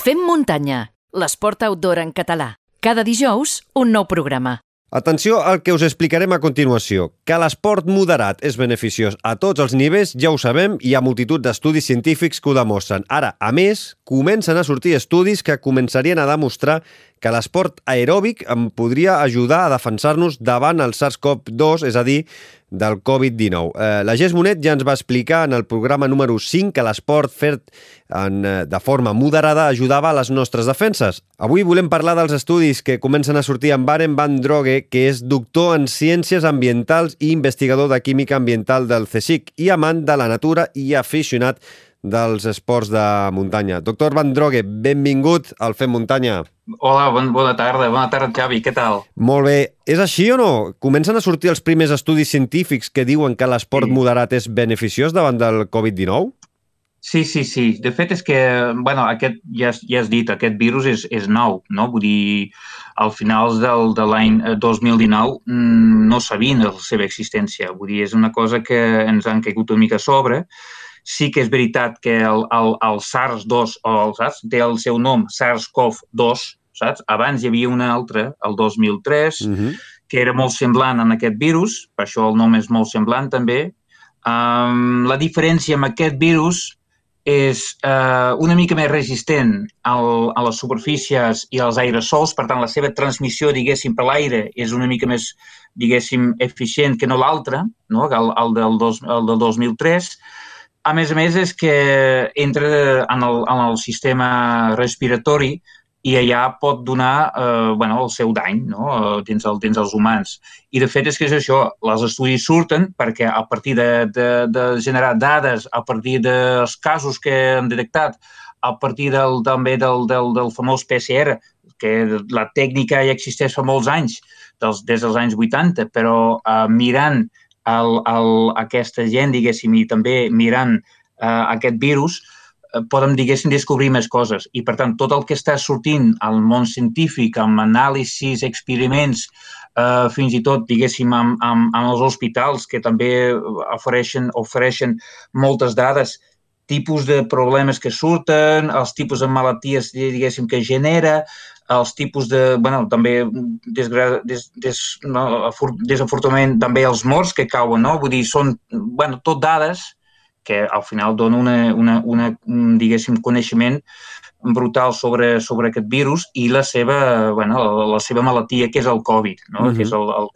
Fem muntanya, l'esport outdoor en català. Cada dijous, un nou programa. Atenció al que us explicarem a continuació. Que l'esport moderat és beneficiós a tots els nivells ja ho sabem i hi ha multitud d'estudis científics que ho demostren. Ara, a més, comencen a sortir estudis que començarien a demostrar que l'esport aeròbic em podria ajudar a defensar-nos davant el SARS-CoV-2, és a dir, del Covid-19. Eh, la Gés Monet ja ens va explicar en el programa número 5 que l'esport fet en, eh, de forma moderada ajudava a les nostres defenses. Avui volem parlar dels estudis que comencen a sortir amb Baren Van Droge, que és doctor en Ciències Ambientals i investigador de Química Ambiental del CSIC i amant de la natura i aficionat dels esports de muntanya. Doctor Van Droge, benvingut al Fem Muntanya. Hola, bon, bona tarda. Bona tarda, Xavi. Què tal? Molt bé. És així o no? Comencen a sortir els primers estudis científics que diuen que l'esport sí. moderat és beneficiós davant del Covid-19? Sí, sí, sí. De fet, és que, bueno, aquest, ja, ja has dit, aquest virus és, és nou, no? Vull dir, al finals del, de l'any 2019 mm, no sabien la seva existència. Vull dir, és una cosa que ens han caigut una mica a sobre. Sí que és veritat que el, el, el SARS-2, o el SARS, té el seu nom, SARS-CoV-2, saps? Abans hi havia una altra, el 2003, uh -huh. que era molt semblant en aquest virus, per això el nom és molt semblant també. Um, la diferència amb aquest virus és eh, una mica més resistent al, a les superfícies i als aerosols, per tant, la seva transmissió, diguéssim, per l'aire és una mica més, diguéssim, eficient que no l'altra, no? el, el, del dos, el del 2003. A més a més, és que entra en el, en el sistema respiratori i allà pot donar eh, bueno, el seu dany no? Eh, dins, el, dins els humans. I de fet és que és això, les estudis surten perquè a partir de, de, de generar dades, a partir dels casos que hem detectat, a partir del, també del, del, del famós PCR, que la tècnica ja existeix fa molts anys, dels, des dels anys 80, però eh, mirant el, el, aquesta gent, diguéssim, i també mirant eh, aquest virus, Eh, podem, diguéssim, descobrir més coses. I, per tant, tot el que està sortint al món científic, amb anàlisis, experiments, eh, fins i tot, diguéssim, amb, amb, amb els hospitals, que també ofereixen, ofereixen moltes dades, tipus de problemes que surten, els tipus de malalties, diguéssim, que genera, els tipus de, bueno, també desgra, des, des, no, desafortunadament també els morts que cauen, no? Vull dir, són, bueno, tot dades que al final dona una, una, una un, diguéssim, coneixement brutal sobre, sobre aquest virus i la seva, bueno, la, la seva malaltia, que és el Covid, no? Uh -huh. que és el, el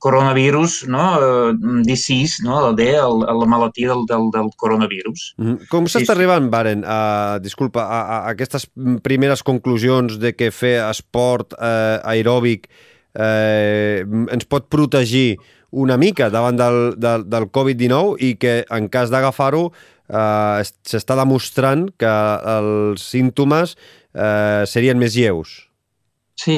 coronavirus, no? Uh, disease, no? el D, el, la malaltia del, del, del coronavirus. Uh -huh. Com s'està sí, arribant, Baren, a, disculpa, a, a aquestes primeres conclusions de que fer esport eh, aeròbic eh, ens pot protegir una mica davant del, del, del Covid-19 i que en cas d'agafar-ho eh, s'està demostrant que els símptomes eh, serien més lleus. Sí,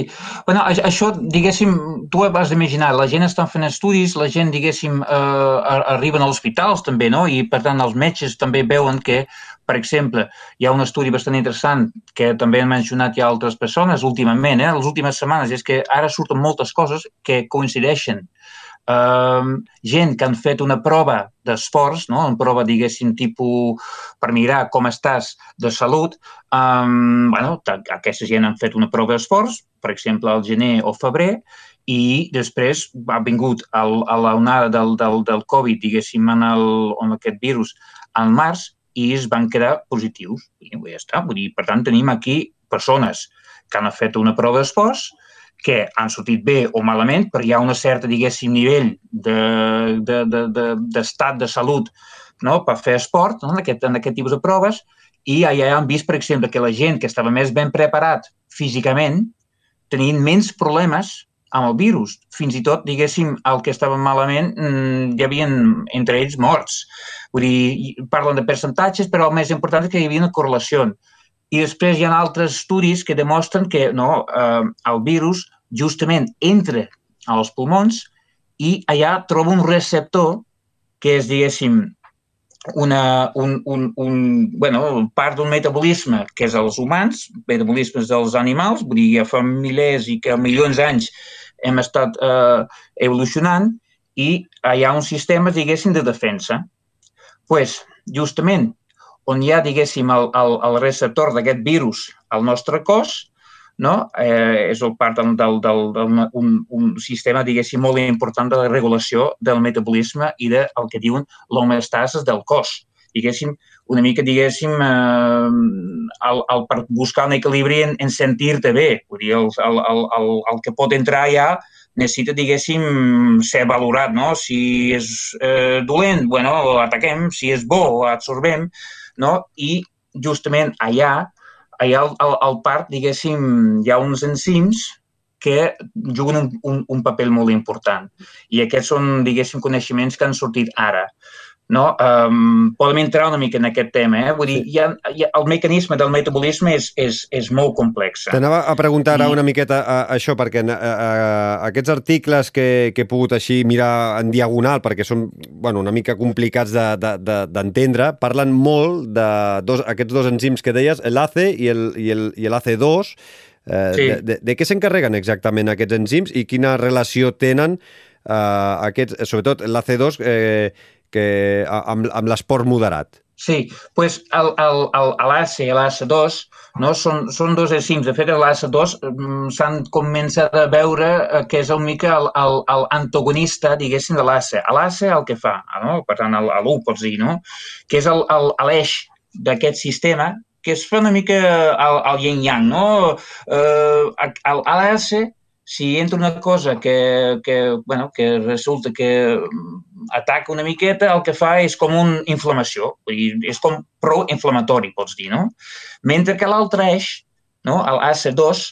bueno, això, diguéssim, tu vas imaginar, la gent està fent estudis, la gent, diguéssim, eh, arriben als hospitals també, no? I, per tant, els metges també veuen que, per exemple, hi ha un estudi bastant interessant que també han mencionat ja altres persones últimament, eh, les últimes setmanes, és que ara surten moltes coses que coincideixen Um, gent que han fet una prova d'esforç, no? una prova, diguéssim, tipus per mirar com estàs de salut, um, bueno, aquesta gent han fet una prova d'esforç, per exemple, al gener o febrer, i després ha vingut el, a l'onada del, del, del Covid, diguéssim, en, el, en aquest virus, al març, i es van quedar positius. I ja està. Vull dir, per tant, tenim aquí persones que han fet una prova d'esforç, que han sortit bé o malament, però hi ha una certa, diguéssim, nivell d'estat de, de, de, de, de salut no? per fer esport no? en, aquest, en aquest tipus de proves i ja, ja han vist, per exemple, que la gent que estava més ben preparat físicament tenien menys problemes amb el virus. Fins i tot, diguéssim, el que estava malament, mmm, hi havia entre ells morts. Vull dir, parlen de percentatges, però el més important és que hi havia una correlació. I després hi ha altres estudis que demostren que no, eh, el virus justament entra als pulmons i allà troba un receptor que és, diguéssim, una, un, un, un, bueno, part d'un metabolisme que és els humans, metabolismes dels animals, vull dir, ja fa milers i que milions d'anys hem estat eh, evolucionant i hi ha un sistema, diguéssim, de defensa. Pues, justament, on hi ha, diguéssim, el, el, el receptor d'aquest virus al nostre cos, no? eh, és el part del, del, del, del un, un sistema, diguéssim, molt important de la regulació del metabolisme i del de, que diuen l'homeostasis del cos. Diguéssim, una mica, diguéssim, eh, el, el, per buscar un equilibri en, en sentir-te bé. Vull dir, el, el, el, el, el que pot entrar ja necessita, diguéssim, ser valorat, no? Si és eh, dolent, bueno, ataquem, si és bo, absorbem, no? I justament allà, allà al, al, al parc, diguéssim, hi ha uns enzims que juguen un, un, un paper molt important. I aquests són, diguéssim, coneixements que han sortit ara no? Um, podem entrar una mica en aquest tema. Eh? Vull dir, hi ha, hi ha, el mecanisme del metabolisme és, és, és molt complex. T'anava a preguntar ara I... una miqueta a, a això, perquè a, a, aquests articles que, que he pogut així mirar en diagonal, perquè són bueno, una mica complicats d'entendre, de, de, parlen molt de dos, aquests dos enzims que deies, l'ACE i el, i el, i l'AC2, eh, sí. de, de, de què s'encarreguen exactament aquests enzims i quina relació tenen eh, aquests, sobretot l'AC2, eh, que, amb, amb l'esport moderat. Sí, pues l'AC i l'AC2 no? són, són dos enzims. De fet, l'AC2 mm, s'han començat a veure eh, que és el mica el, el, el antagonista, diguéssim, de l'AC. L'AC el que fa, no? per tant, l'1 pots dir, no? que és l'eix d'aquest sistema que es fa una mica el yin-yang, no? Eh, L'AC si entra una cosa que, que, bueno, que resulta que ataca una miqueta, el que fa és com una inflamació, vull dir, és com pro-inflamatori, pots dir, no? Mentre que l'altre eix, no, l'AC2,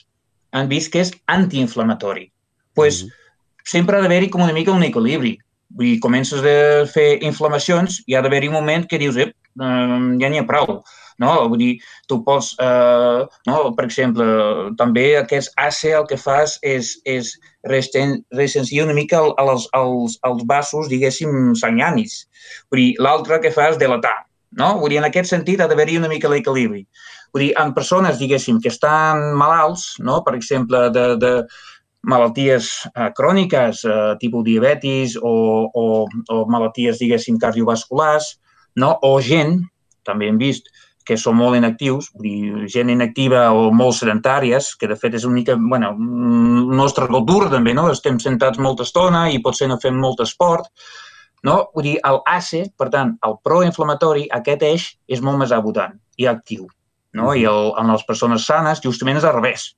han vist que és antiinflamatori. Doncs pues, mm -hmm. sempre ha d'haver-hi com una mica un equilibri. Vull dir, comences a fer inflamacions i ha d'haver-hi un moment que dius, ep, eh, ja n'hi ha prou no? Vull dir, tu pots, eh, no? per exemple, també aquest AC el que fas és, és ressencir una mica els, els, els vasos, diguéssim, sanguinis. Vull dir, l'altre que fas delatar, no? Vull dir, en aquest sentit ha d'haver-hi una mica l'equilibri. Vull dir, en persones, diguéssim, que estan malalts, no? per exemple, de, de malalties eh, cròniques, eh, tipus diabetis o, o, o malalties, diguéssim, cardiovasculars, no? o gent, també hem vist, que són molt inactius, vull dir, gent inactiva o molt sedentàries, que de fet és una mica, bueno, nostra cultura també, no? Estem sentats molta estona i potser no fem molt esport, no? Vull dir, el ACE, per tant, el proinflamatori, aquest eix és molt més abundant i actiu, no? I el, en les persones sanes justament és al revés.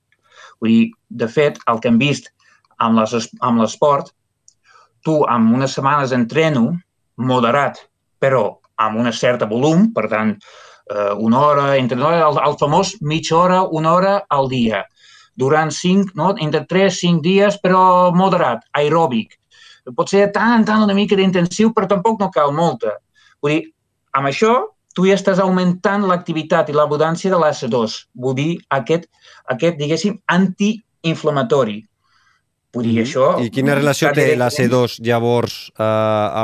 Vull dir, de fet, el que hem vist amb l'esport, tu amb unes setmanes d'entreno moderat, però amb una certa volum, per tant, eh, una hora, entre el, el famós mitja hora, una hora al dia, durant cinc, no? entre 3 5 dies, però moderat, aeròbic. Pot ser tant, tant una mica d'intensiu, però tampoc no cal molta. Vull dir, amb això tu ja estàs augmentant l'activitat i l'abundància de l'AC2. Vull dir, aquest, aquest diguéssim, antiinflamatori. Vull dir, mm. això... I quina relació té l'AC2, llavors, eh,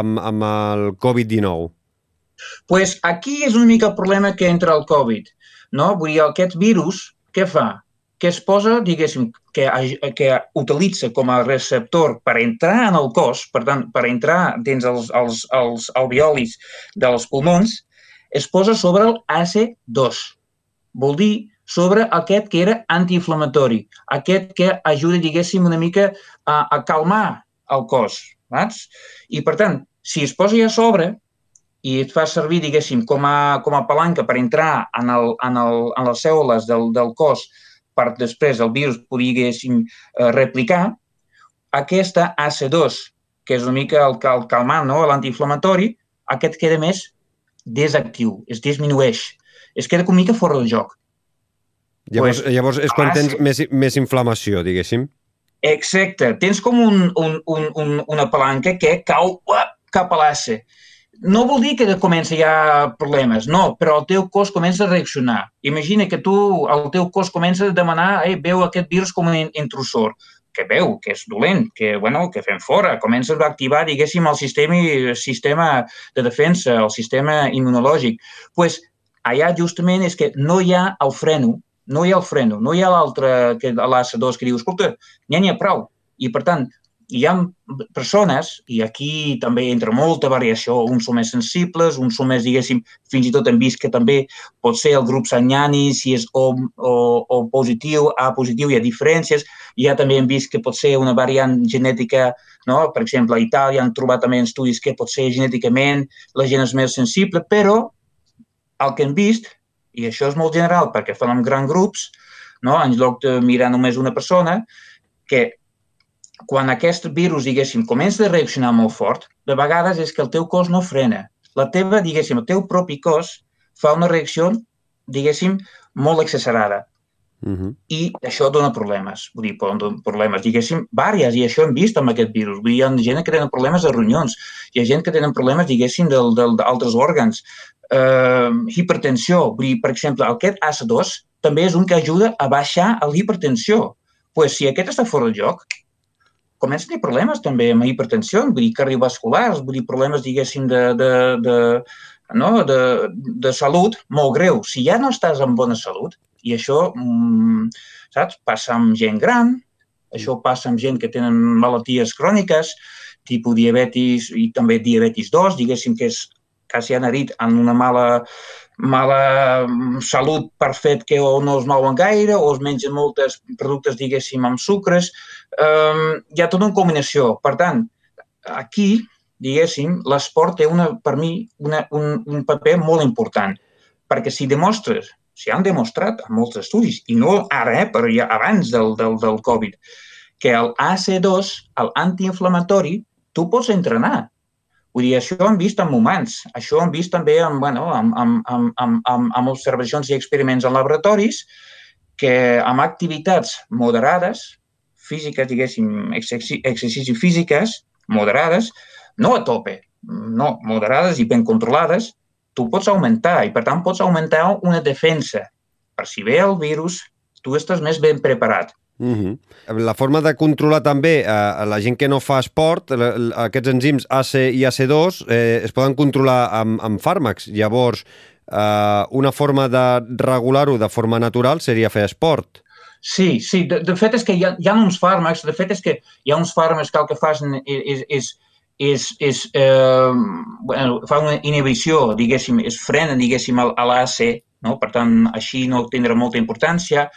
amb, amb el Covid-19? Pues aquí és una mica el problema que entra el Covid. No? Vull dir, aquest virus, què fa? Que es posa, diguéssim, que, que utilitza com a receptor per entrar en el cos, per tant, per entrar dins els, els, els alveolis dels pulmons, es posa sobre el AC2. Vol dir sobre aquest que era antiinflamatori, aquest que ajuda, diguéssim, una mica a, a calmar el cos. Saps? I, per tant, si es posa ja a sobre, i et fa servir, diguéssim, com a, com a palanca per entrar en, el, en, el, en les cèl·lules del, del cos per després el virus poguéssim eh, replicar, aquesta AC2, que és una mica el, el calmant, no? l'antiinflamatori, aquest queda més desactiu, es disminueix, es queda una mica fora del joc. Llavors, pues, llavors és quan tens més, més inflamació, diguéssim? Exacte. Tens com un, un, un, un, una palanca que cau uap, cap a l'ACE no vol dir que comença ja problemes, no, però el teu cos comença a reaccionar. Imagina que tu, el teu cos comença a demanar, eh, veu aquest virus com un intrusor, que veu, que és dolent, que, bueno, que fem fora, comença a activar, diguéssim, el sistema, el sistema de defensa, el sistema immunològic. Doncs pues, allà justament és que no hi ha el freno, no hi ha el freno, no hi ha l'altre, que l'AS2 que diu, escolta, n'hi ha prou. I, per tant, hi ha persones, i aquí també entra molta variació, uns són més sensibles, uns són més, diguéssim, fins i tot hem vist que també pot ser el grup sanyani, si és O, o, o positiu, A positiu, hi ha diferències, ja també hem vist que pot ser una variant genètica, no? per exemple, a Itàlia han trobat també estudis que pot ser genèticament la gent és més sensible, però el que hem vist, i això és molt general perquè fan en grans grups, no? en lloc de mirar només una persona, que quan aquest virus, diguéssim, comença a reaccionar molt fort, de vegades és que el teu cos no frena. La teva, diguéssim, el teu propi cos fa una reacció, diguéssim, molt exagerada. Uh -huh. I això dona problemes. Vull dir, donar problemes, diguéssim, vàries, i això hem vist amb aquest virus. Vull dir, hi ha gent que tenen problemes de ronyons, hi ha gent que tenen problemes, diguéssim, d'altres òrgans, eh, hipertensió. Vull dir, per exemple, aquest ACE2 també és un que ajuda a baixar la hipertensió. pues, si aquest està fora de joc, comença a tenir problemes també amb hipertensió, vull dir, cardiovasculars, vull dir, problemes, diguéssim, de, de, de, no? de, de salut molt greu. Si ja no estàs en bona salut, i això, mm, saps, passa amb gent gran, això passa amb gent que tenen malalties cròniques, tipus diabetis i també diabetis 2, diguéssim que és quasi anarit en una mala mala mm, salut per fet que o no es mouen gaire o es mengen moltes productes, diguéssim, amb sucres. Um, hi ha tota una combinació. Per tant, aquí, diguéssim, l'esport té, una, per mi, una, un, un paper molt important. Perquè si demostres, si han demostrat en molts estudis, i no ara, eh, però ja abans del, del, del Covid, que el AC2, el antiinflamatori, tu pots entrenar Vull dir, això ho hem vist en humans, això ho hem vist també amb, bueno, amb, amb, amb, amb, amb, amb observacions i experiments en laboratoris, que amb activitats moderades, físiques, diguéssim, exercicis físiques, moderades, no a tope, no, moderades i ben controlades, tu pots augmentar i, per tant, pots augmentar una defensa. Per si ve el virus, tu estàs més ben preparat. Uh -huh. La forma de controlar també a, a la gent que no fa esport, aquests enzims AC i AC2 eh, es poden controlar amb, amb fàrmacs. Llavors, eh, una forma de regular-ho de forma natural seria fer esport. Sí, sí. De, de fet és que hi ha, hi ha uns fàrmacs, de fet és que hi ha uns fàrmacs que el que fan és, és, és, és eh, bueno, fa una inhibició, diguéssim, es frena, diguéssim, a l'AC, no? per tant, així no tindrà molta importància.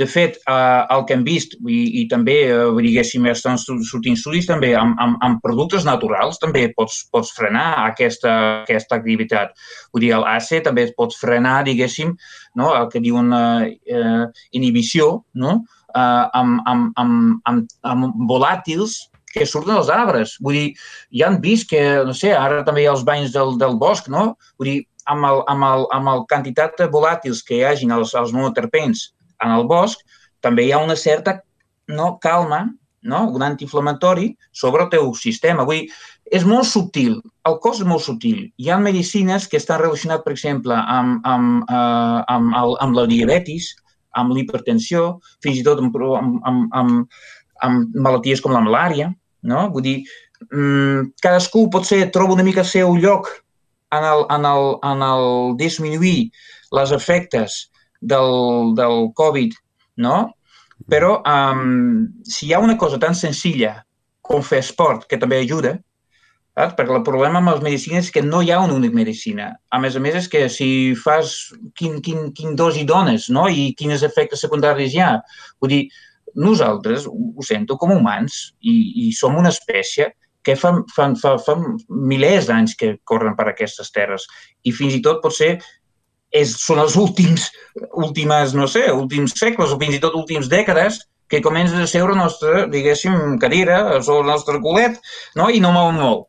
De fet, eh, el que hem vist, i, i també, eh, diguéssim, estan sortint estudis també, amb, amb, amb productes naturals també pots, pots frenar aquesta, aquesta activitat. Vull dir, l'AC també pots frenar, diguéssim, no? el que diuen eh, eh, inhibició, no? eh, amb, amb, amb, amb, amb volàtils que surten dels arbres. Vull dir, ja han vist que, no sé, ara també hi ha els banys del, del bosc, no? Vull dir, amb el, amb, el, amb el quantitat de volàtils que hi hagin als, als monoterpens en el bosc, també hi ha una certa no, calma, no? un antiinflamatori sobre el teu sistema. Vull dir, és molt subtil, el cos és molt subtil. Hi ha medicines que estan relacionades, per exemple, amb, amb, eh, amb, el, amb la diabetis, amb l'hipertensió, fins i tot amb, amb, amb, amb malalties com la malària. No? Vull dir, mm, cadascú potser troba una mica el seu lloc en el, en el, en el disminuir les efectes del, del Covid, no? Però um, si hi ha una cosa tan senzilla com fer esport, que també ajuda, saps? perquè el problema amb les medicines és que no hi ha una única medicina. A més a més, és que si fas quin, quin, quin dos hi dones no? i quins efectes secundaris hi ha. Vull dir, nosaltres, ho sento, com humans, i, i som una espècie que fa, fa, fa, fa milers d'anys que corren per aquestes terres i fins i tot pot ser és, són els últims, últimes, no sé, últims segles o fins i tot últims dècades que comença a seure la nostra, diguéssim, cadira, o el nostre culet, no? i no mou molt.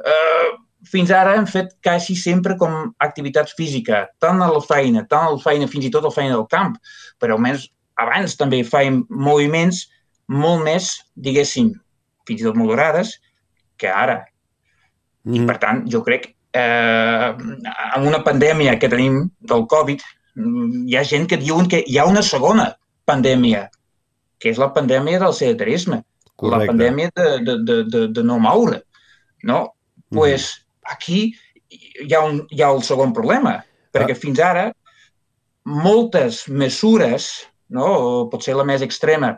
Uh, fins ara hem fet quasi sempre com activitat física, tant a la feina, tant a la feina, fins i tot a la feina del camp, però almenys abans també fèiem moviments molt més, diguéssim, fins i tot moderades, que ara. Mm. I, per tant, jo crec eh, amb una pandèmia que tenim del Covid, hi ha gent que diuen que hi ha una segona pandèmia, que és la pandèmia del sedentarisme, Correcte. la pandèmia de, de, de, de, de no moure. No? Mm. pues, aquí hi ha, un, hi ha el segon problema, perquè ah. fins ara moltes mesures, no? potser la més extrema,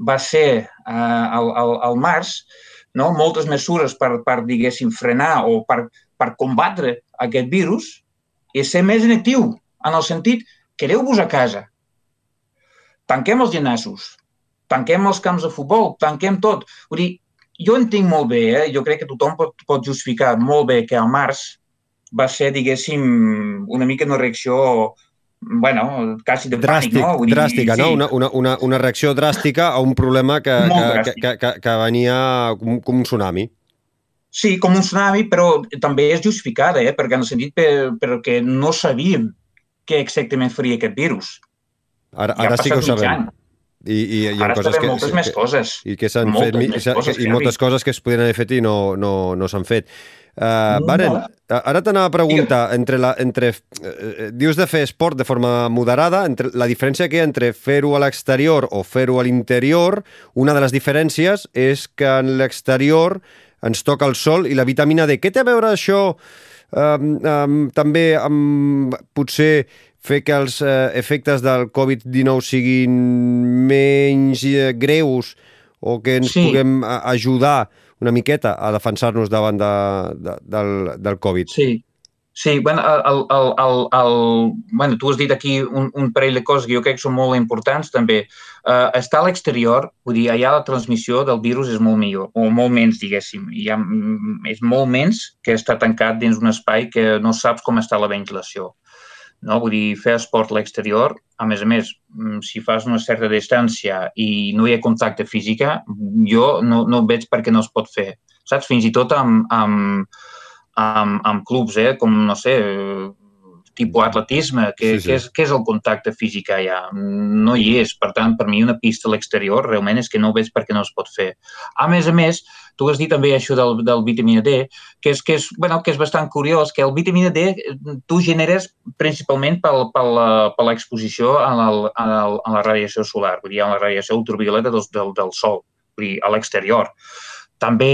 va ser eh, al, al, al març, no? moltes mesures per, per diguéssim, frenar o per, per combatre aquest virus i ser més inactiu, en el sentit, quedeu-vos a casa, tanquem els gimnasos, tanquem els camps de futbol, tanquem tot. Vull dir, jo entenc molt bé, eh? jo crec que tothom pot, pot justificar molt bé que al març va ser, diguéssim, una mica una reacció bueno, quasi de Dràstic, pànic, no? Vull dir, dràstica, sí. no? Una, una, una, una reacció dràstica a un problema que, que, que, que, que venia com, com un tsunami. Sí, com un tsunami, però també és justificada, eh? perquè en el sentit per, perquè no sabíem què exactament faria aquest virus. Ara, Ja ara sí que ho sabem. I, i, i Ara coses sabem que, moltes que, més coses. i que s'han Moltes fet i, coses, i moltes Xavi. coses que es podien haver fet i no, no, no s'han fet. Uh, No. Baren, ara t'anava a preguntar, entre la, entre, eh, dius de fer esport de forma moderada, entre la diferència que hi ha entre fer-ho a l'exterior o fer-ho a l'interior, una de les diferències és que en l'exterior ens toca el sol i la vitamina D. Què té a veure això um, um, també amb potser fer que els eh, efectes del Covid-19 siguin menys eh, greus o que ens Sí. puguem a- ajudar una miqueta a defensar-nos davant de, de, del, del Covid. Sí, sí, bueno, el, el, el, el, bueno, tu has dit aquí un, un parell de coses que jo crec que són molt importants també. Uh, estar a l'exterior, vull dir, allà la transmissió del virus és molt millor, o molt menys, diguéssim. Hi ha, mm, és molt menys que estar tancat dins un espai que no saps com està la ventilació. No? Vull dir, fer esport a l'exterior, a més a més, mm, si fas una certa distància i no hi ha contacte física, jo no, no veig per què no es pot fer. Saps? Fins i tot amb, amb, amb, amb clubs, eh? com, no sé, tipus atletisme, que, Sí, sí. Que, és, que és el contacte físic allà? No hi és. Per tant, per mi una pista a l'exterior realment és que no veig per què no es pot fer. A més a més, tu has dit també això del, del vitamina D, que és, que, és, bueno, que és bastant curiós, que el vitamina D eh, tu generes principalment pel, pel, la- per l'exposició a, la, a, la, a la radiació solar, vull dir, a la radiació ultravioleta del, del, del sol, vull dir, a l'exterior. També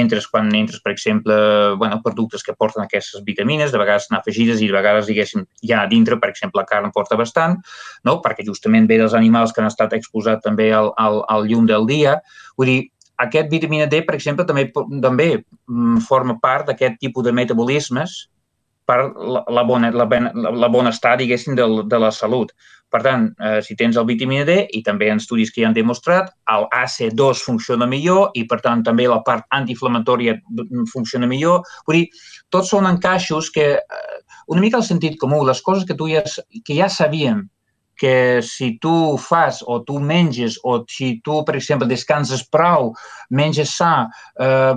entres quan entres, per exemple, bueno, productes que porten aquestes vitamines, de vegades són afegides i de vegades, diguéssim, ja a dintre, per exemple, la carn porta bastant, no? perquè justament ve dels animals que han estat exposats també al, al, al llum del dia. Vull dir, aquest vitamina D, per exemple, també, també mm, forma part d'aquest tipus de metabolismes per la, la, bona, la, la, bona estar, diguéssim, del, de la salut. Per tant, eh, si tens el vitamina D, i també en estudis que ja han demostrat, el AC2 funciona millor i, per tant, també la part antiinflamatòria funciona millor. Vull dir, tots són encaixos que, eh, una mica al sentit comú, les coses que, tu ja, que ja sabíem que si tu fas o tu menges o si tu, per exemple, descanses prou, menges sa, eh,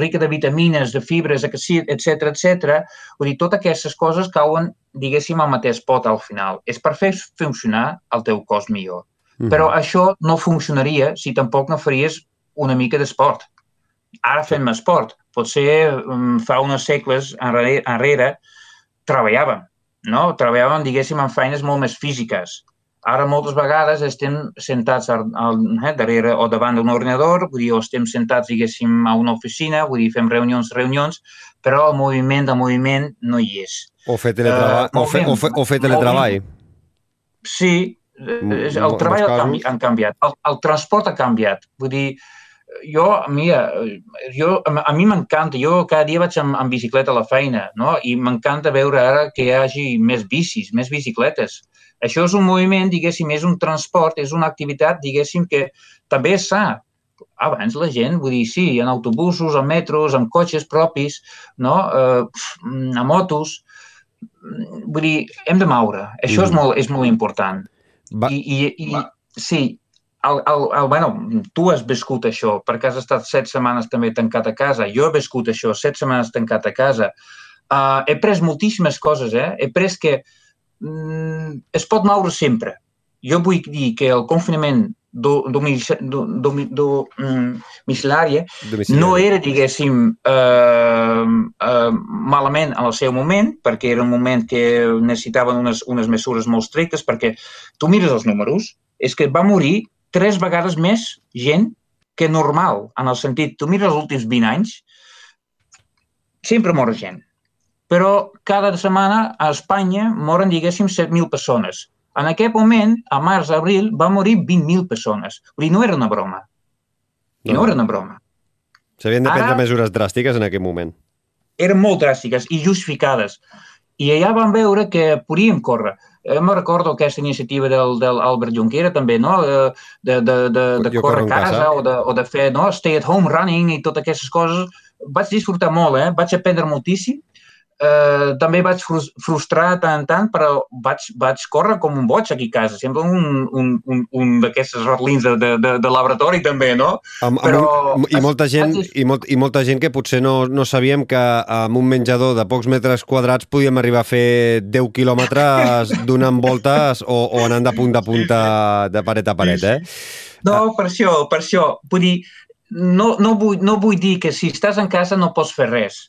rica de vitamines, de fibres, etc etc. vull dir, totes aquestes coses cauen, diguéssim, al mateix pot al final. És per fer funcionar el teu cos millor. Mhm. Però això no funcionaria si tampoc no faries una mica d'esport. Ara fem esport. Potser um, fa uns segles enrere, enrere treballàvem, no? Treballàvem, diguéssim, en feines molt més físiques. Ara moltes vegades estem sentats al, al, eh, darrere o davant d'un ordinador, vull dir, o estem sentats, diguéssim, a una oficina, vull dir, fem reunions, reunions, però el moviment, el moviment no hi és. O fer teletreball. Eh, o, fer, o, fer, o fer molt teletreball. Sí, eh, el treball ha, casos. canvi, han canviat, el, el transport ha canviat. Vull dir, jo, mira, jo, a a mi m'encanta, jo cada dia vaig amb, amb bicicleta a la feina, no? I m'encanta veure ara que hi hagi més bicis, més bicicletes. Això és un moviment, diguéssim, és un transport, és una activitat, diguéssim, que també és sa. Abans la gent, vull dir, sí, en autobusos, en metros, en cotxes propis, no? Eh, a motos, vull dir, hem de moure. Això és, Mm. molt, és molt important. Va, I, i, i sí, el, el, el, bueno, tu has viscut això, perquè has estat set setmanes també tancat a casa. Jo he viscut això, set setmanes tancat a casa. Uh, he pres moltíssimes coses, eh? He pres que mm, es pot moure sempre. Jo vull dir que el confinament mm, domiciliari. no era, diguéssim, eh, eh, malament en el seu moment, perquè era un moment que necessitaven unes, unes mesures molt estrictes, perquè tu mires els números, és que va morir tres vegades més gent que normal, en el sentit, tu mires els últims 20 anys, sempre mor gent. Però cada setmana a Espanya moren, diguéssim, 7.000 persones. En aquest moment, a març-abril, va morir 20.000 persones. Vull dir, no era una broma. No, no era una broma. S'havien de prendre Ara, mesures dràstiques en aquell moment. Eren molt dràstiques i justificades. I allà vam veure que podíem córrer. Eh, me recordo aquesta iniciativa del, del Albert Junquera també, no? De, de, de, de córrer a casa, casa o, de, o de fer no? stay at home running i totes aquestes coses. Vaig disfrutar molt, eh? Vaig aprendre moltíssim eh, també vaig frustrar tant en tant, però vaig, vaig córrer com un boig aquí a casa. Sembla un, un, un, un d'aquestes rotlins de, de, de, de laboratori també, no? Amb, però, un, i, molta gent, vaig... i, molt, I molta gent que potser no, no sabíem que amb un menjador de pocs metres quadrats podíem arribar a fer 10 quilòmetres donant voltes o, o anant de punta a punta de paret a paret, eh? No, per això, per això. Vull dir, no, no, vull, no vull dir que si estàs en casa no pots fer res,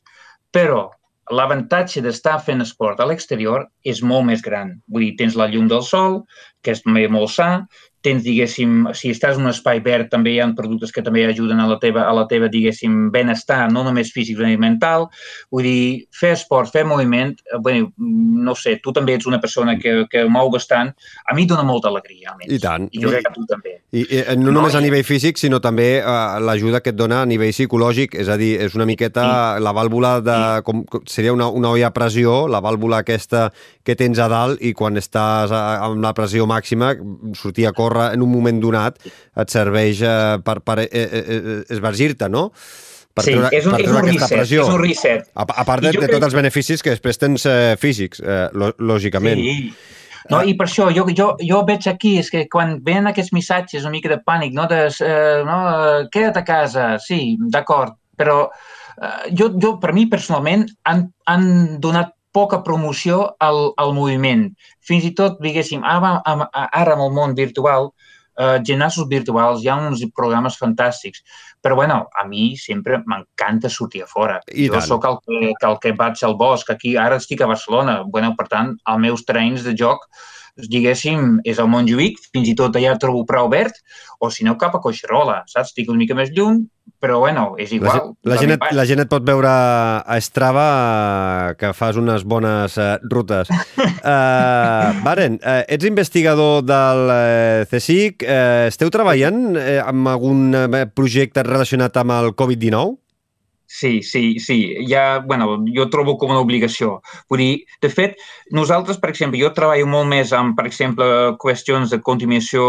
però l'avantatge d'estar fent esport a l'exterior és molt més gran. Vull dir, tens la llum del sol, que és molt sa, tens, diguéssim, si estàs en un espai verd, també hi ha productes que també ajuden a la teva, a la teva diguéssim, benestar, no només físic, sinó mental. Vull dir, fer esport, fer moviment, eh, bé, no sé, tu també ets una persona que, que mou bastant, a mi dona molta alegria, almenys. I tant. I jo crec que tu també. I, i no, no només a nivell físic, sinó també uh, l'ajuda que et dona a nivell psicològic, és a dir, és una miqueta sí. la vàlvula de... Sí. Com, seria una, una olla a pressió, la vàlvula aquesta que tens a dalt i quan estàs a, amb la pressió màxima, sortir a córrer en un moment donat et serveix eh, per, per eh, eh, eh esvergir-te, no? Per sí, treure, és un, per és un reset, pressió. és un reset. A, a part de, de tots els beneficis que després tens eh, físics, eh, lògicament. Sí, no, I per això jo, jo, jo veig aquí, és que quan venen aquests missatges una mica de pànic, no, de, eh, no queda't a casa, sí, d'acord, però eh, jo, jo, per mi personalment, han, han donat poca promoció al, al moviment. Fins i tot, diguéssim, ara, ara amb el món virtual, eh, gimnasos virtuals, hi ha uns programes fantàstics. Però, bueno, a mi sempre m'encanta sortir a fora. I jo sóc el que, el que vaig al bosc. Aquí, ara estic a Barcelona. Bueno, per tant, els meus trens de joc diguéssim, és el Montjuïc, fins i tot allà trobo prou verd, o si no cap a Coixerola, saps? Estic una mica més lluny, però bueno, és igual. La, la, gent, et, la gent et pot veure a Strava que fas unes bones uh, rutes. Uh, Baren, uh, ets investigador del uh, CSIC. Uh, esteu treballant uh, amb algun uh, projecte relacionat amb el Covid-19? Sí, sí, sí. Ja, bueno, jo trobo com una obligació. Vull dir, de fet, nosaltres, per exemple, jo treballo molt més amb, per exemple, qüestions de contaminació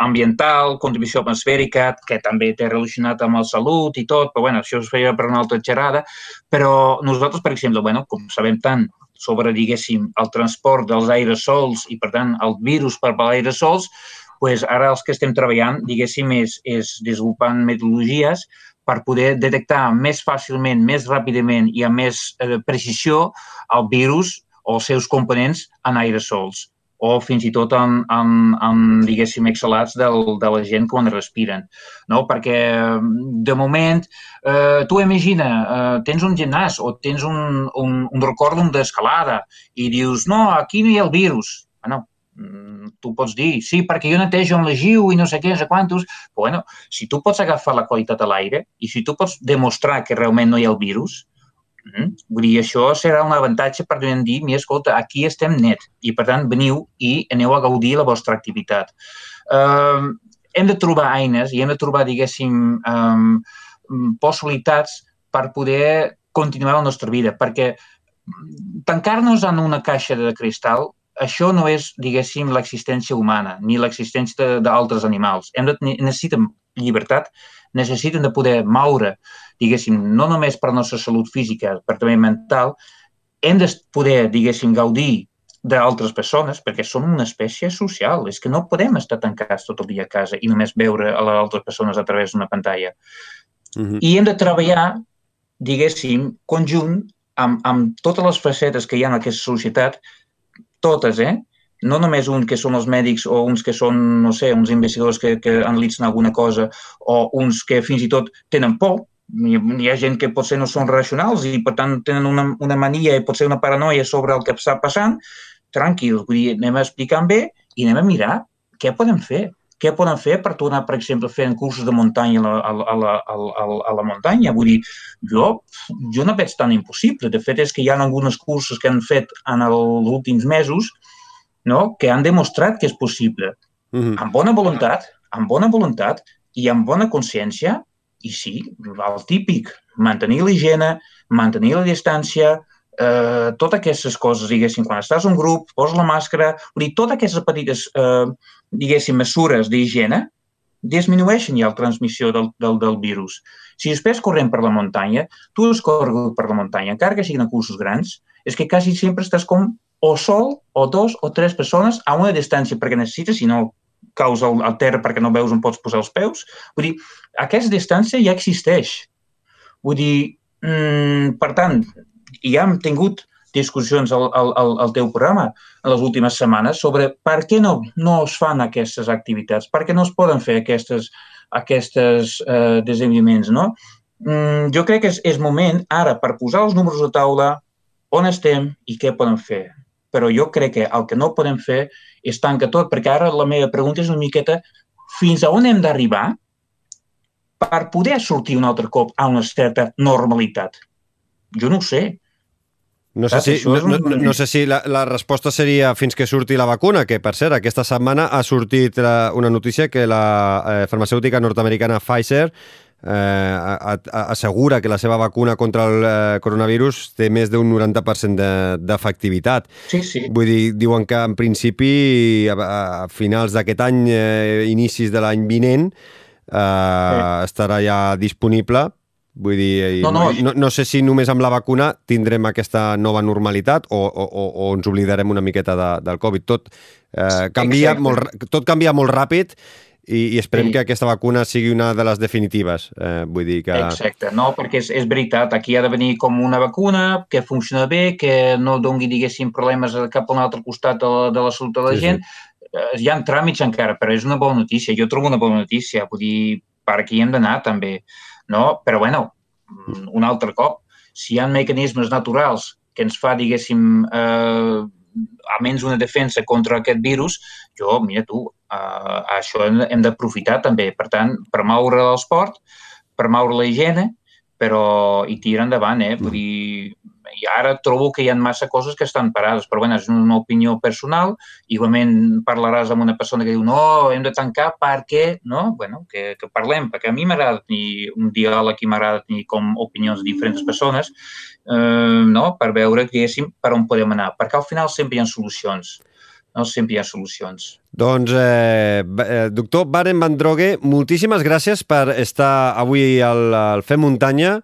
ambiental, contaminació atmosfèrica, que també té relacionat amb la salut i tot, però bueno, això es feia per una altra xerrada. Però nosaltres, per exemple, bueno, com sabem tant sobre, diguéssim, el transport dels aerosols i, per tant, el virus per aerosols, pues ara els que estem treballant, diguéssim, és, és desenvolupant metodologies per poder detectar més fàcilment, més ràpidament i amb més eh, precisió el virus o els seus components en aerosols o fins i tot en, en, en diguéssim, exhalats del, de la gent quan respiren. No? Perquè, de moment, eh, tu imagina, eh, tens un gimnàs o tens un, un, un recòrdum d'escalada i dius, no, aquí no hi ha el virus. Bueno, Mm, tu pots dir, sí, perquè jo netejo amb la GIU i no sé què, no sé quantos, però bueno, si tu pots agafar la qualitat a l'aire i si tu pots demostrar que realment no hi ha el virus, mm, vull dir, això serà un avantatge per dir, mi, escolta, aquí estem net i, per tant, veniu i aneu a gaudir la vostra activitat. Um, hem de trobar eines i hem de trobar, diguéssim, um, possibilitats per poder continuar la nostra vida, perquè tancar-nos en una caixa de cristal això no és, diguéssim, l'existència humana ni l'existència d'altres animals. Hem de, necessitem llibertat, necessiten de poder moure, diguéssim, no només per la nostra salut física, però també mental, hem de poder, diguéssim, gaudir d'altres persones, perquè som una espècie social. És que no podem estar tancats tot el dia a casa i només veure a les altres persones a través d'una pantalla. Uh mhm. -huh. I hem de treballar, diguéssim, conjunt amb, amb totes les facetes que hi ha en aquesta societat totes, eh? no només un que són els mèdics o uns que són, no sé, uns investigadors que, que analitzen alguna cosa o uns que fins i tot tenen por, hi, hi ha gent que potser no són racionals i per tant tenen una, una mania i potser una paranoia sobre el que està passant, tranquils, vull dir, anem a explicar bé i anem a mirar què podem fer. Què poden fer per tornar, per exemple, fent cursos de muntanya a la, a la, a la, a la muntanya? Vull dir, jo, jo no veig tan impossible. De fet, és que hi ha algunes cursos que han fet en els últims mesos no? que han demostrat que és possible. Mm -hmm. Amb bona voluntat, amb bona voluntat i amb bona consciència, i sí, el típic, mantenir l'higiene, mantenir la distància, eh, totes aquestes coses, diguéssim, quan estàs en un grup, posa la màscara, vull dir, totes aquestes petites, eh, diguéssim, mesures d'higiene disminueixen ja la transmissió del, del, del virus. Si després correm per la muntanya, tu has corregut per la muntanya, encara que siguin cursos grans, és que quasi sempre estàs com o sol, o dos, o tres persones a una distància perquè necessites, si no caus al, al terra perquè no veus on pots posar els peus. Vull dir, aquesta distància ja existeix. Vull dir, mm, per tant, ja hem tingut discussions al, al, al teu programa en les últimes setmanes sobre per què no, no es fan aquestes activitats, per què no es poden fer aquestes, aquestes eh, desenvolupaments, no? Mm, jo crec que és, és moment ara per posar els números a taula, on estem i què podem fer però jo crec que el que no podem fer és tancar tot, perquè ara la meva pregunta és una miqueta fins a on hem d'arribar per poder sortir un altre cop a una certa normalitat. Jo no ho sé. No sé, si, no, no, no sé si la, la resposta seria fins que surti la vacuna, que per cert, aquesta setmana ha sortit la, una notícia que la eh, farmacèutica nord-americana Pfizer eh, assegura que la seva vacuna contra el eh, coronavirus té més d'un 90% d'efectivitat. De, sí, sí. Vull dir, diuen que en principi a, a finals d'aquest any, eh, inicis de l'any vinent, eh, sí. estarà ja disponible Vull dir, no, no. No, no sé si només amb la vacuna tindrem aquesta nova normalitat o, o, o ens oblidarem una miqueta de, del Covid. Tot, eh, canvia molt, tot canvia molt ràpid i, i esperem sí. que aquesta vacuna sigui una de les definitives. Eh, vull dir que... Exacte, no, perquè és, és veritat, aquí ha de venir com una vacuna que funciona bé, que no dongui, diguéssim, problemes cap a un altre costat de la, de la salut de la sí, gent. Sí. Eh, hi ha tràmits encara, però és una bona notícia. Jo trobo una bona notícia, vull dir, per aquí hem d'anar també, no? Però, bueno, un altre cop, si hi ha mecanismes naturals que ens fa, diguéssim, eh, almenys una defensa contra aquest virus, jo, mira tu, uh, això hem, hem d'aprofitar també. Per tant, promoure l'esport, promoure la higiene, però i tirar endavant, eh? Vull dir, i ara trobo que hi ha massa coses que estan parades, però bueno, és una opinió personal. Igualment parlaràs amb una persona que diu no, hem de tancar perquè, no? Bueno, que, que parlem, perquè a mi m'agrada tenir un diàleg i m'agrada tenir com opinions de diferents persones, eh, no? per veure, diguéssim, per on podem anar. Perquè al final sempre hi ha solucions no sempre hi ha solucions. Doncs, eh, eh doctor Baren Van Drogue, moltíssimes gràcies per estar avui al, al Fem Muntanya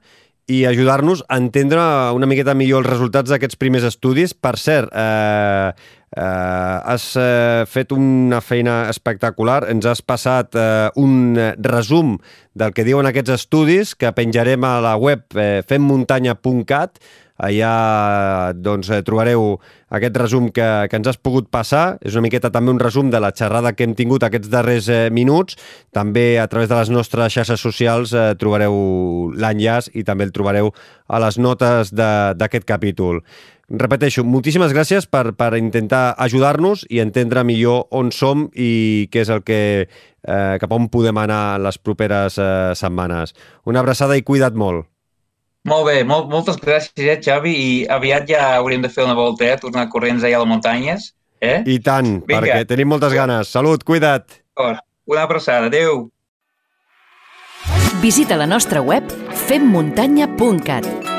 i ajudar-nos a entendre una miqueta millor els resultats d'aquests primers estudis. Per cert, eh, eh, has eh, fet una feina espectacular, ens has passat eh, un resum del que diuen aquests estudis que penjarem a la web eh, femmuntanya.cat Allà doncs, eh, trobareu aquest resum que, que ens has pogut passar. És una miqueta també un resum de la xerrada que hem tingut aquests darrers eh, minuts. També a través de les nostres xarxes socials eh, trobareu l'enllaç i també el trobareu a les notes d'aquest capítol. Repeteixo, moltíssimes gràcies per, per intentar ajudar-nos i entendre millor on som i què és el que, eh, cap on podem anar les properes eh, setmanes. Una abraçada i cuida't molt. Molt bé, molt, moltes gràcies, eh, Xavi, i aviat ja hauríem de fer una volta, eh, tornar corrents allà a les muntanyes. Eh? I tant, Vinga. perquè tenim moltes ganes. Salut, cuida't. Una abraçada, adeu. Visita la nostra web femmuntanya.cat